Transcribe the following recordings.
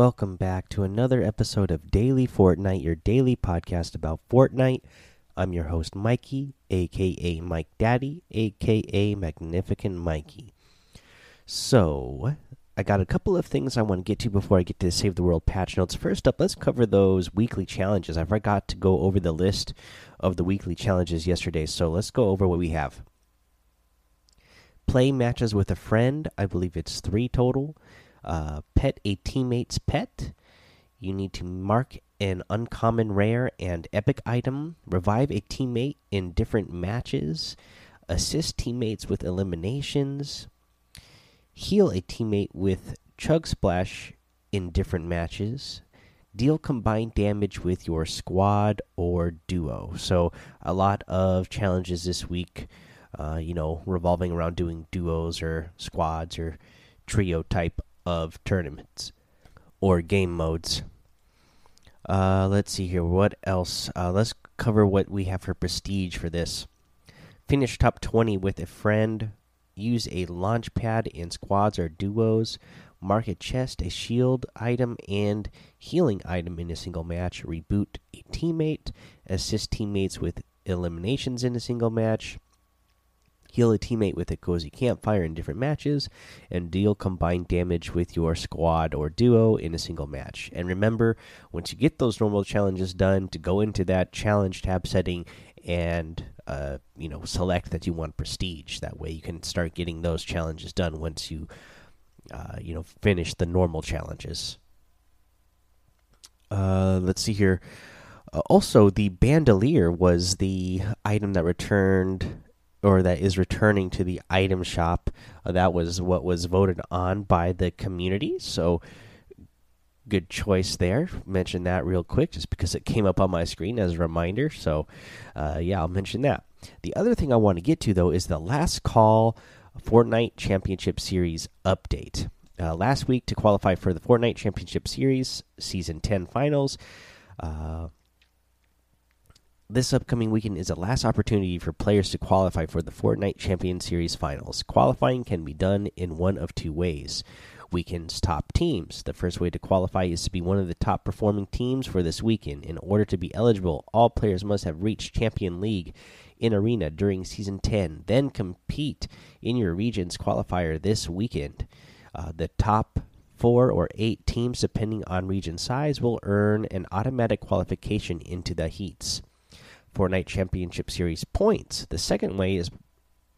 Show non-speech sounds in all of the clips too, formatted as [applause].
Welcome back to another episode of Daily Fortnite, your daily podcast about Fortnite. I'm your host, Mikey, aka Mike Daddy, aka Magnificent Mikey. So, I got a couple of things I want to get to before I get to Save the World patch notes. First up, let's cover those weekly challenges. I forgot to go over the list of the weekly challenges yesterday, so let's go over what we have. Play matches with a friend, I believe it's three total. Uh, pet a teammate's pet. You need to mark an uncommon rare and epic item. Revive a teammate in different matches. Assist teammates with eliminations. Heal a teammate with Chug Splash in different matches. Deal combined damage with your squad or duo. So, a lot of challenges this week, uh, you know, revolving around doing duos or squads or trio type of tournaments or game modes. Uh, let's see here. What else? Uh, let's cover what we have for prestige for this. Finish top 20 with a friend. Use a launch pad in squads or duos. Mark a chest, a shield item, and healing item in a single match. Reboot a teammate. Assist teammates with eliminations in a single match heal a teammate with a cozy campfire in different matches, and deal combined damage with your squad or duo in a single match. And remember, once you get those normal challenges done, to go into that challenge tab setting and uh, you know select that you want prestige. That way, you can start getting those challenges done once you uh, you know finish the normal challenges. Uh, let's see here. Uh, also, the bandolier was the item that returned or that is returning to the item shop. Uh, that was what was voted on by the community. So good choice there. Mention that real quick just because it came up on my screen as a reminder. So uh, yeah, I'll mention that. The other thing I want to get to though is the last call Fortnite Championship Series update. Uh, last week to qualify for the Fortnite Championship Series Season 10 Finals. Uh, this upcoming weekend is the last opportunity for players to qualify for the Fortnite Champion Series finals. Qualifying can be done in one of two ways. Weekend's top teams. The first way to qualify is to be one of the top performing teams for this weekend. In order to be eligible, all players must have reached Champion League in Arena during Season 10, then compete in your region's qualifier this weekend. Uh, the top four or eight teams, depending on region size, will earn an automatic qualification into the heats. Fortnite Championship Series points. The second way is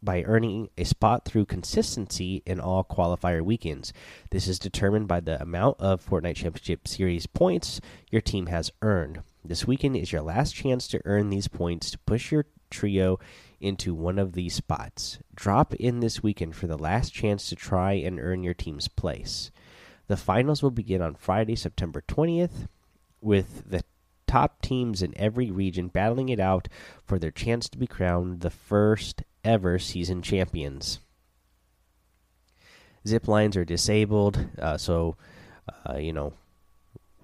by earning a spot through consistency in all qualifier weekends. This is determined by the amount of Fortnite Championship Series points your team has earned. This weekend is your last chance to earn these points to push your trio into one of these spots. Drop in this weekend for the last chance to try and earn your team's place. The finals will begin on Friday, September 20th, with the top teams in every region battling it out for their chance to be crowned the first ever season champions. Zip lines are disabled, uh, so uh, you know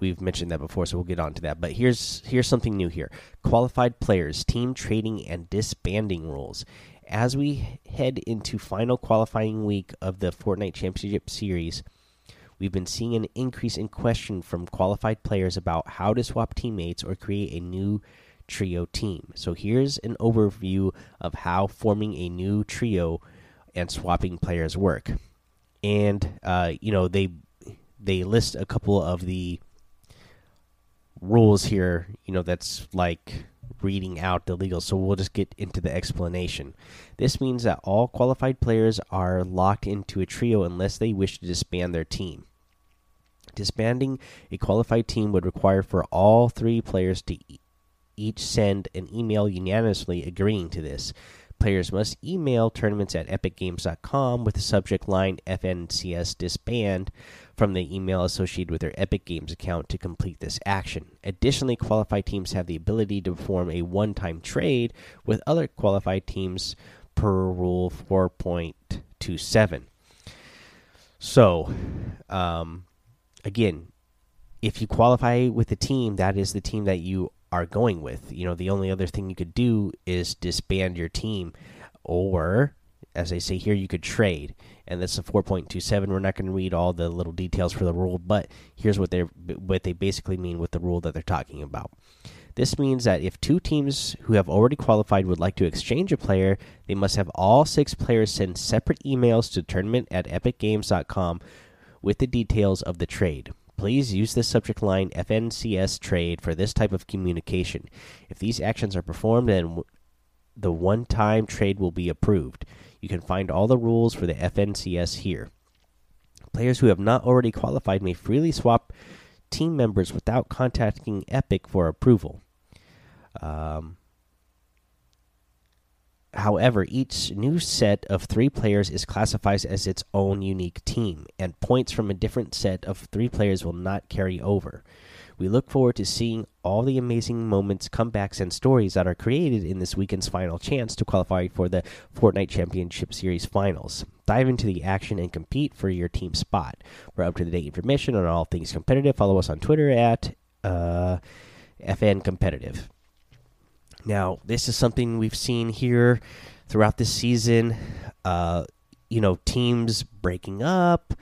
we've mentioned that before, so we'll get on to that. But here's here's something new here: qualified players, team trading, and disbanding rules. As we head into final qualifying week of the Fortnite Championship Series we've been seeing an increase in question from qualified players about how to swap teammates or create a new trio team. So here's an overview of how forming a new trio and swapping players work. And uh, you know they they list a couple of the rules here. You know that's like reading out the legal. So we'll just get into the explanation. This means that all qualified players are locked into a trio unless they wish to disband their team. Disbanding a qualified team would require for all three players to each send an email unanimously agreeing to this. Players must email tournaments at epicgames.com with the subject line FNCS disband from the email associated with their Epic Games account to complete this action. Additionally, qualified teams have the ability to perform a one time trade with other qualified teams per Rule 4.27. So, um, again, if you qualify with the team, that is the team that you are going with. You know, the only other thing you could do is disband your team, or as they say here, you could trade, and this is a 4.27. We're not going to read all the little details for the rule, but here's what they what they basically mean with the rule that they're talking about. This means that if two teams who have already qualified would like to exchange a player, they must have all six players send separate emails to tournament at epicgames.com with the details of the trade. Please use the subject line FNCS trade for this type of communication. If these actions are performed, then the one time trade will be approved. You can find all the rules for the FNCS here. Players who have not already qualified may freely swap team members without contacting Epic for approval. Um, However, each new set of three players is classified as its own unique team, and points from a different set of three players will not carry over. We look forward to seeing all the amazing moments, comebacks, and stories that are created in this weekend's final chance to qualify for the Fortnite Championship Series finals. Dive into the action and compete for your team spot. For up to the date information on all things competitive, follow us on Twitter at uh, FN Competitive. Now, this is something we've seen here throughout this season. Uh, you know, teams breaking up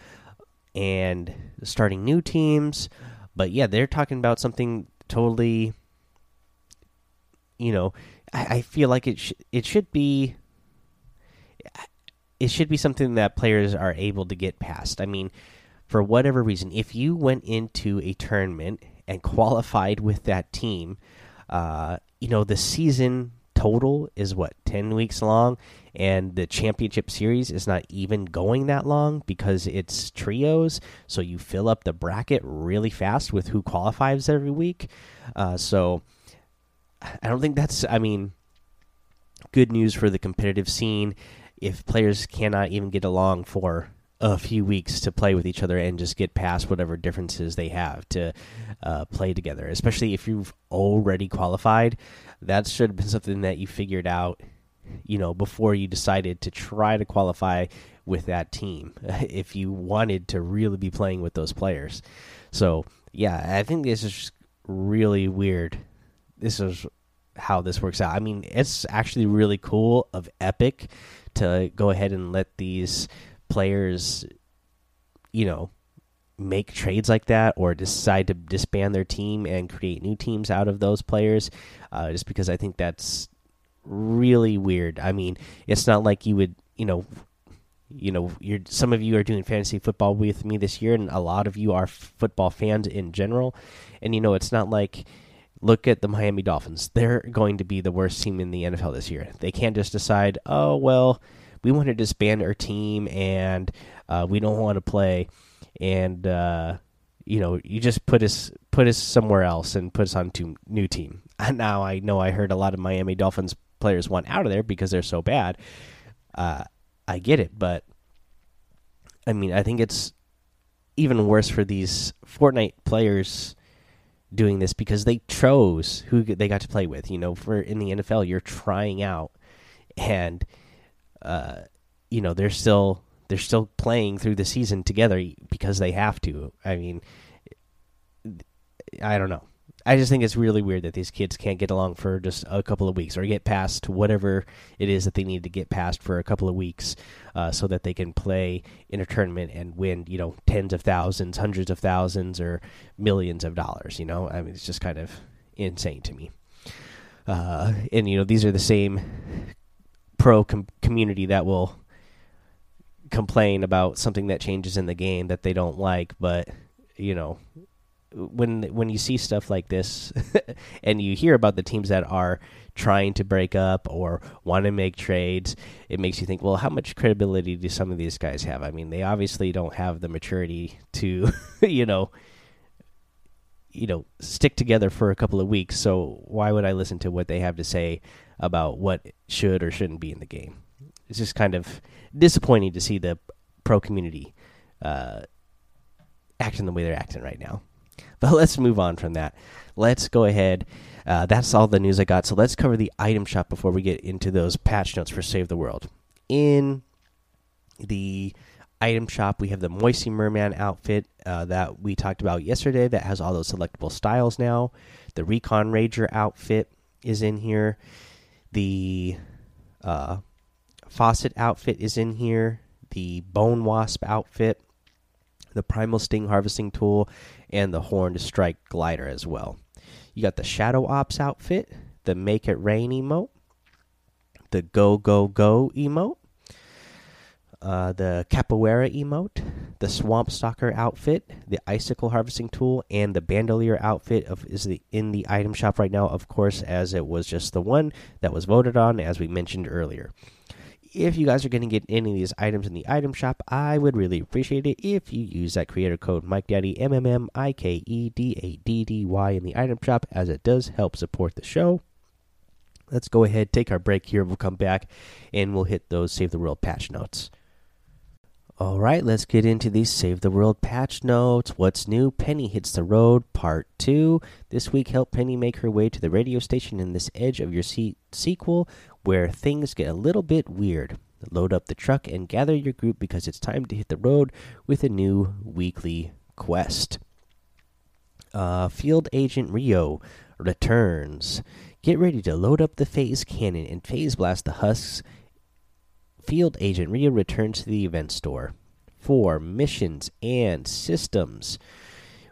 and starting new teams. But yeah, they're talking about something totally. You know, I, I feel like it sh it should be. It should be something that players are able to get past. I mean, for whatever reason, if you went into a tournament and qualified with that team, uh, you know, the season total is what 10 weeks long? And the championship series is not even going that long because it's trios. So you fill up the bracket really fast with who qualifies every week. Uh, so i don't think that's i mean good news for the competitive scene. If players cannot even get along for a few weeks to play with each other and just get past whatever differences they have to uh, play together. Especially if you've already qualified, that should have been something that you figured out, you know, before you decided to try to qualify with that team. [laughs] If you wanted to really be playing with those players, so yeah, I think this is really weird. This is how this works out. I mean, it's actually really cool of Epic to go ahead and let these players, you know, make trades like that or decide to disband their team and create new teams out of those players, uh, just because I think that's really weird. I mean, it's not like you would, you know, you know, you're some of you are doing fantasy football with me this year, and a lot of you are football fans in general. And you know, it's not like look at the Miami Dolphins; they're going to be the worst team in the NFL this year. They can't just decide, oh well, we want to disband our team and uh, we don't want to play, and uh, you know, you just put us put us somewhere else and put us on to new team. [laughs] Now I know I heard a lot of Miami Dolphins players want out of there because they're so bad. Uh, I get it, but I mean, I think it's even worse for these Fortnite players doing this because they chose who they got to play with. You know, for in the NFL, you're trying out, and uh, you know they're still they're still playing through the season together because they have to. I mean, I don't know. I just think it's really weird that these kids can't get along for just a couple of weeks or get past whatever it is that they need to get past for a couple of weeks uh, so that they can play in a tournament and win, you know, tens of thousands, hundreds of thousands, or millions of dollars. You know, I mean, it's just kind of insane to me. Uh, and, you know, these are the same pro com community that will complain about something that changes in the game that they don't like but you know when when you see stuff like this [laughs] and you hear about the teams that are trying to break up or want to make trades it makes you think well how much credibility do some of these guys have i mean they obviously don't have the maturity to [laughs] you know you know stick together for a couple of weeks so why would i listen to what they have to say about what should or shouldn't be in the game. It's just kind of disappointing to see the pro community uh, acting the way they're acting right now. [laughs] But let's move on from that. Let's go ahead. Uh, that's all the news I got. So let's cover the item shop before we get into those patch notes for Save the World. In the item shop, we have the Moisty Merman outfit uh, that we talked about yesterday that has all those selectable styles now. The Recon Rager outfit is in here the uh, Facet outfit is in here, the Bone Wasp outfit, the Primal Sting harvesting tool, and the Horned Strike glider as well. You got the Shadow Ops outfit, the Make It Rain emote, the Go Go Go emote, uh, the Capoeira emote, the Swamp Stalker outfit, the Icicle harvesting tool, and the Bandolier outfit of is the in the item shop right now. Of course, as it was just the one that was voted on, as we mentioned earlier. If you guys are going to get any of these items in the item shop, I would really appreciate it if you use that creator code Mike Daddy M M M I K E D A D D Y in the item shop, as it does help support the show. Let's go ahead, take our break here. We'll come back and we'll hit those Save the World patch notes. All right, let's get into these Save the World patch notes. What's new? Penny hits the road, part two. This week, help Penny make her way to the radio station in this Edge of Your Seat sequel, where things get a little bit weird. Load up the truck and gather your group because it's time to hit the road with a new weekly quest. Uh, Field Agent Rio returns. Get ready to load up the phase cannon and phase blast the husks Field Agent Rio returns to the event store. For missions and systems,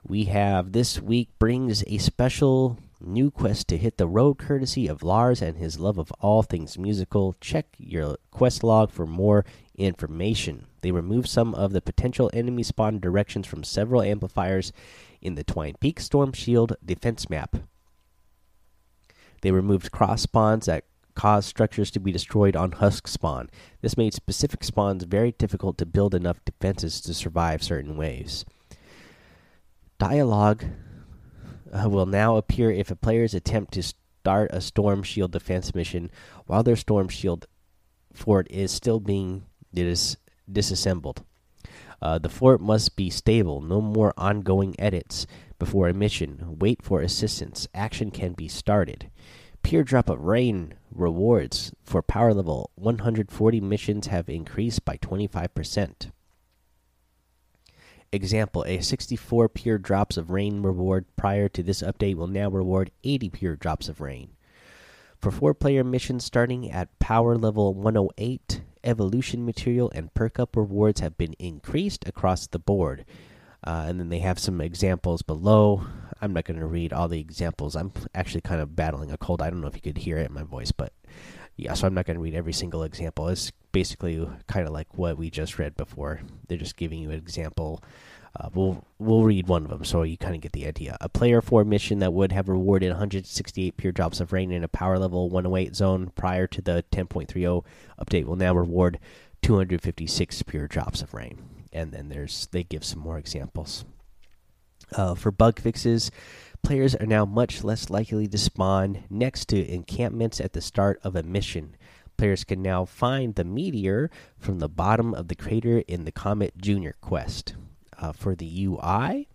we have this week brings a special new quest to hit the road courtesy of Lars and his love of all things musical. Check your quest log for more information. They remove some of the potential enemy spawn directions from several amplifiers in the Twine Peak Storm Shield defense map. They removed cross spawns that caused structures to be destroyed on husk spawn. This made specific spawns very difficult to build enough defenses to survive certain waves. Dialogue uh, will now appear if a player's attempt to start a storm shield defense mission while their storm shield fort is still being dis disassembled. Uh, the fort must be stable. No more ongoing edits before a mission. Wait for assistance. Action can be started. Pure Drop of Rain rewards for power level 140 missions have increased by 25%. Example A 64 pure drops of rain reward prior to this update will now reward 80 pure drops of rain. For four player missions starting at power level 108, evolution material and perk up rewards have been increased across the board. Uh, and then they have some examples below. I'm not going to read all the examples. I'm actually kind of battling a cold. I don't know if you could hear it in my voice, but yeah, so I'm not going to read every single example. It's basically kind of like what we just read before. They're just giving you an example. Uh, we'll we'll read one of them so you kind of get the idea. A player four mission that would have rewarded 168 pure drops of rain in a power level 108 zone prior to the 10.30 update will now reward 256 pure drops of rain and then there's they give some more examples. Uh, for bug fixes, players are now much less likely to spawn next to encampments at the start of a mission. Players can now find the meteor from the bottom of the crater in the Comet Junior quest. Uh, for the UI,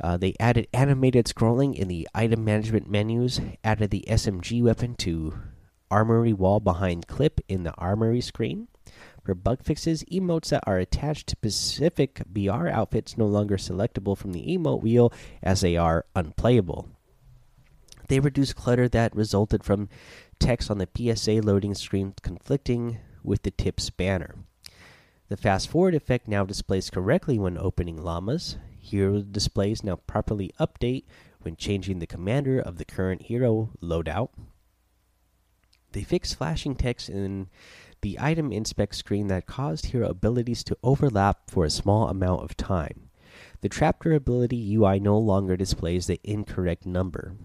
uh, they added animated scrolling in the item management menus, added the SMG weapon to armory wall behind clip in the armory screen. For bug fixes, emotes that are attached to specific BR outfits no longer selectable from the emote wheel as they are unplayable. They reduce clutter that resulted from text on the PSA loading screen conflicting with the tips banner. The fast forward effect now displays correctly when opening llamas. Hero displays now properly update when changing the commander of the current hero loadout. They fix flashing text in the item inspect screen that caused hero abilities to overlap for a small amount of time. The chapter ability UI no longer displays the incorrect number.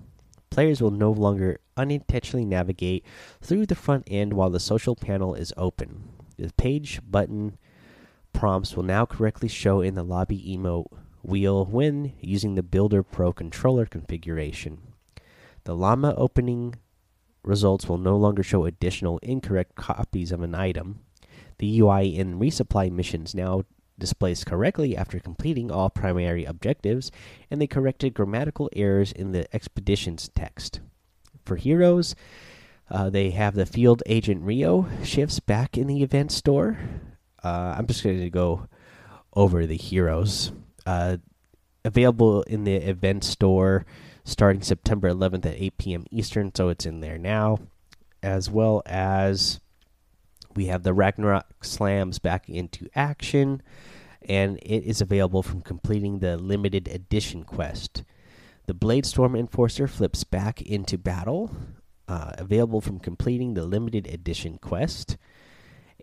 Players will no longer unintentionally navigate through the front end while the social panel is open. The page button prompts will now correctly show in the lobby emote wheel when using the Builder Pro controller configuration. The llama opening results will no longer show additional incorrect copies of an item. The UI in resupply missions now displays correctly after completing all primary objectives, and they corrected grammatical errors in the expeditions text. For heroes, uh, they have the field agent Rio shifts back in the event store. Uh, I'm just going to go over the heroes. Uh, available in the event store starting September 11th at 8 p.m. Eastern, so it's in there now, as well as We have the Ragnarok slams back into action, and it is available from completing the limited edition quest. The Bladestorm Enforcer flips back into battle, uh, available from completing the limited edition quest.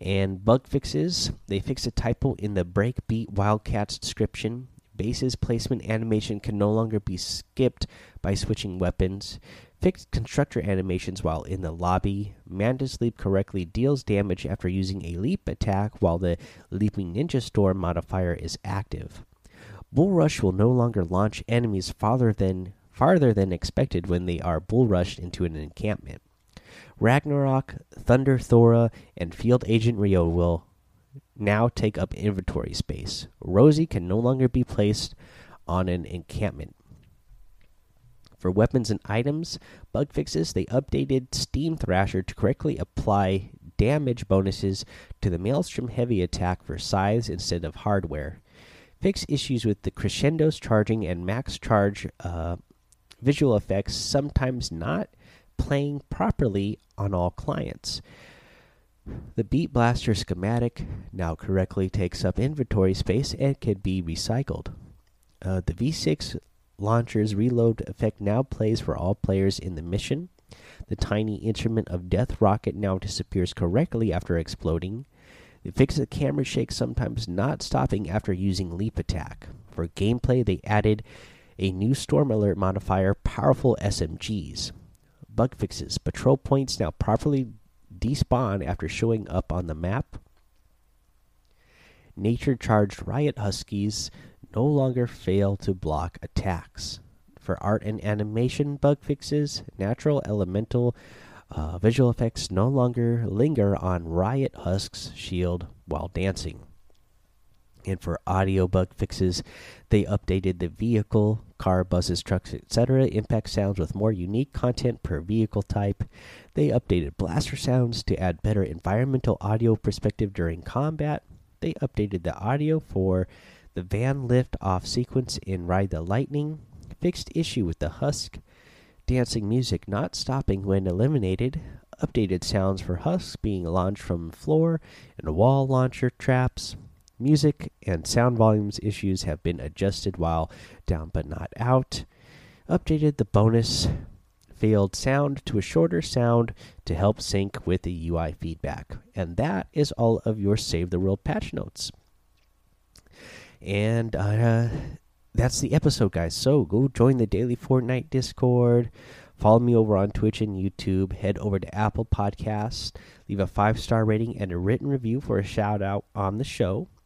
And bug fixes they fix a typo in the Breakbeat Wildcats description. Base's placement animation can no longer be skipped by switching weapons. Fixed constructor animations while in the lobby. Mantis Leap correctly deals damage after using a leap attack while the Leaping Ninja Storm modifier is active. Bull Rush will no longer launch enemies farther than farther than expected when they are bull rushed into an encampment. Ragnarok, Thunder Thora, and Field Agent Rio will now take up inventory space. Rosie can no longer be placed on an encampment. For weapons and items, bug fixes, they updated Steam Thrasher to correctly apply damage bonuses to the Maelstrom Heavy attack for scythes instead of hardware. Fix issues with the crescendos charging and max charge uh, visual effects sometimes not playing properly on all clients. The Beat Blaster schematic now correctly takes up inventory space and can be recycled. Uh, the V6 launcher's reload effect now plays for all players in the mission. The tiny instrument of Death Rocket now disappears correctly after exploding. They fix the camera shake sometimes not stopping after using Leap Attack. For gameplay, they added a new Storm Alert modifier, powerful SMGs. Bug fixes. Patrol points now properly despawn after showing up on the map. Nature charged Riot Huskies no longer fail to block attacks. For art and animation bug fixes, natural elemental uh, visual effects no longer linger on Riot Husk's shield while dancing. And for audio bug fixes, they updated the vehicle, car, buses, trucks, etc. impact sounds with more unique content per vehicle type. They updated blaster sounds to add better environmental audio perspective during combat. They updated the audio for the van lift off sequence in Ride the Lightning. Fixed issue with the Husk dancing music not stopping when eliminated. Updated sounds for Husks being launched from floor and wall launcher traps Music and sound volumes issues have been adjusted while down but not out. Updated the bonus failed sound to a shorter sound to help sync with the UI feedback. And that is all of your Save the World patch notes. And uh, that's the episode, guys. So go join the daily Fortnite Discord. Follow me over on Twitch and YouTube. Head over to Apple Podcasts. Leave a five star rating and a written review for a shout out on the show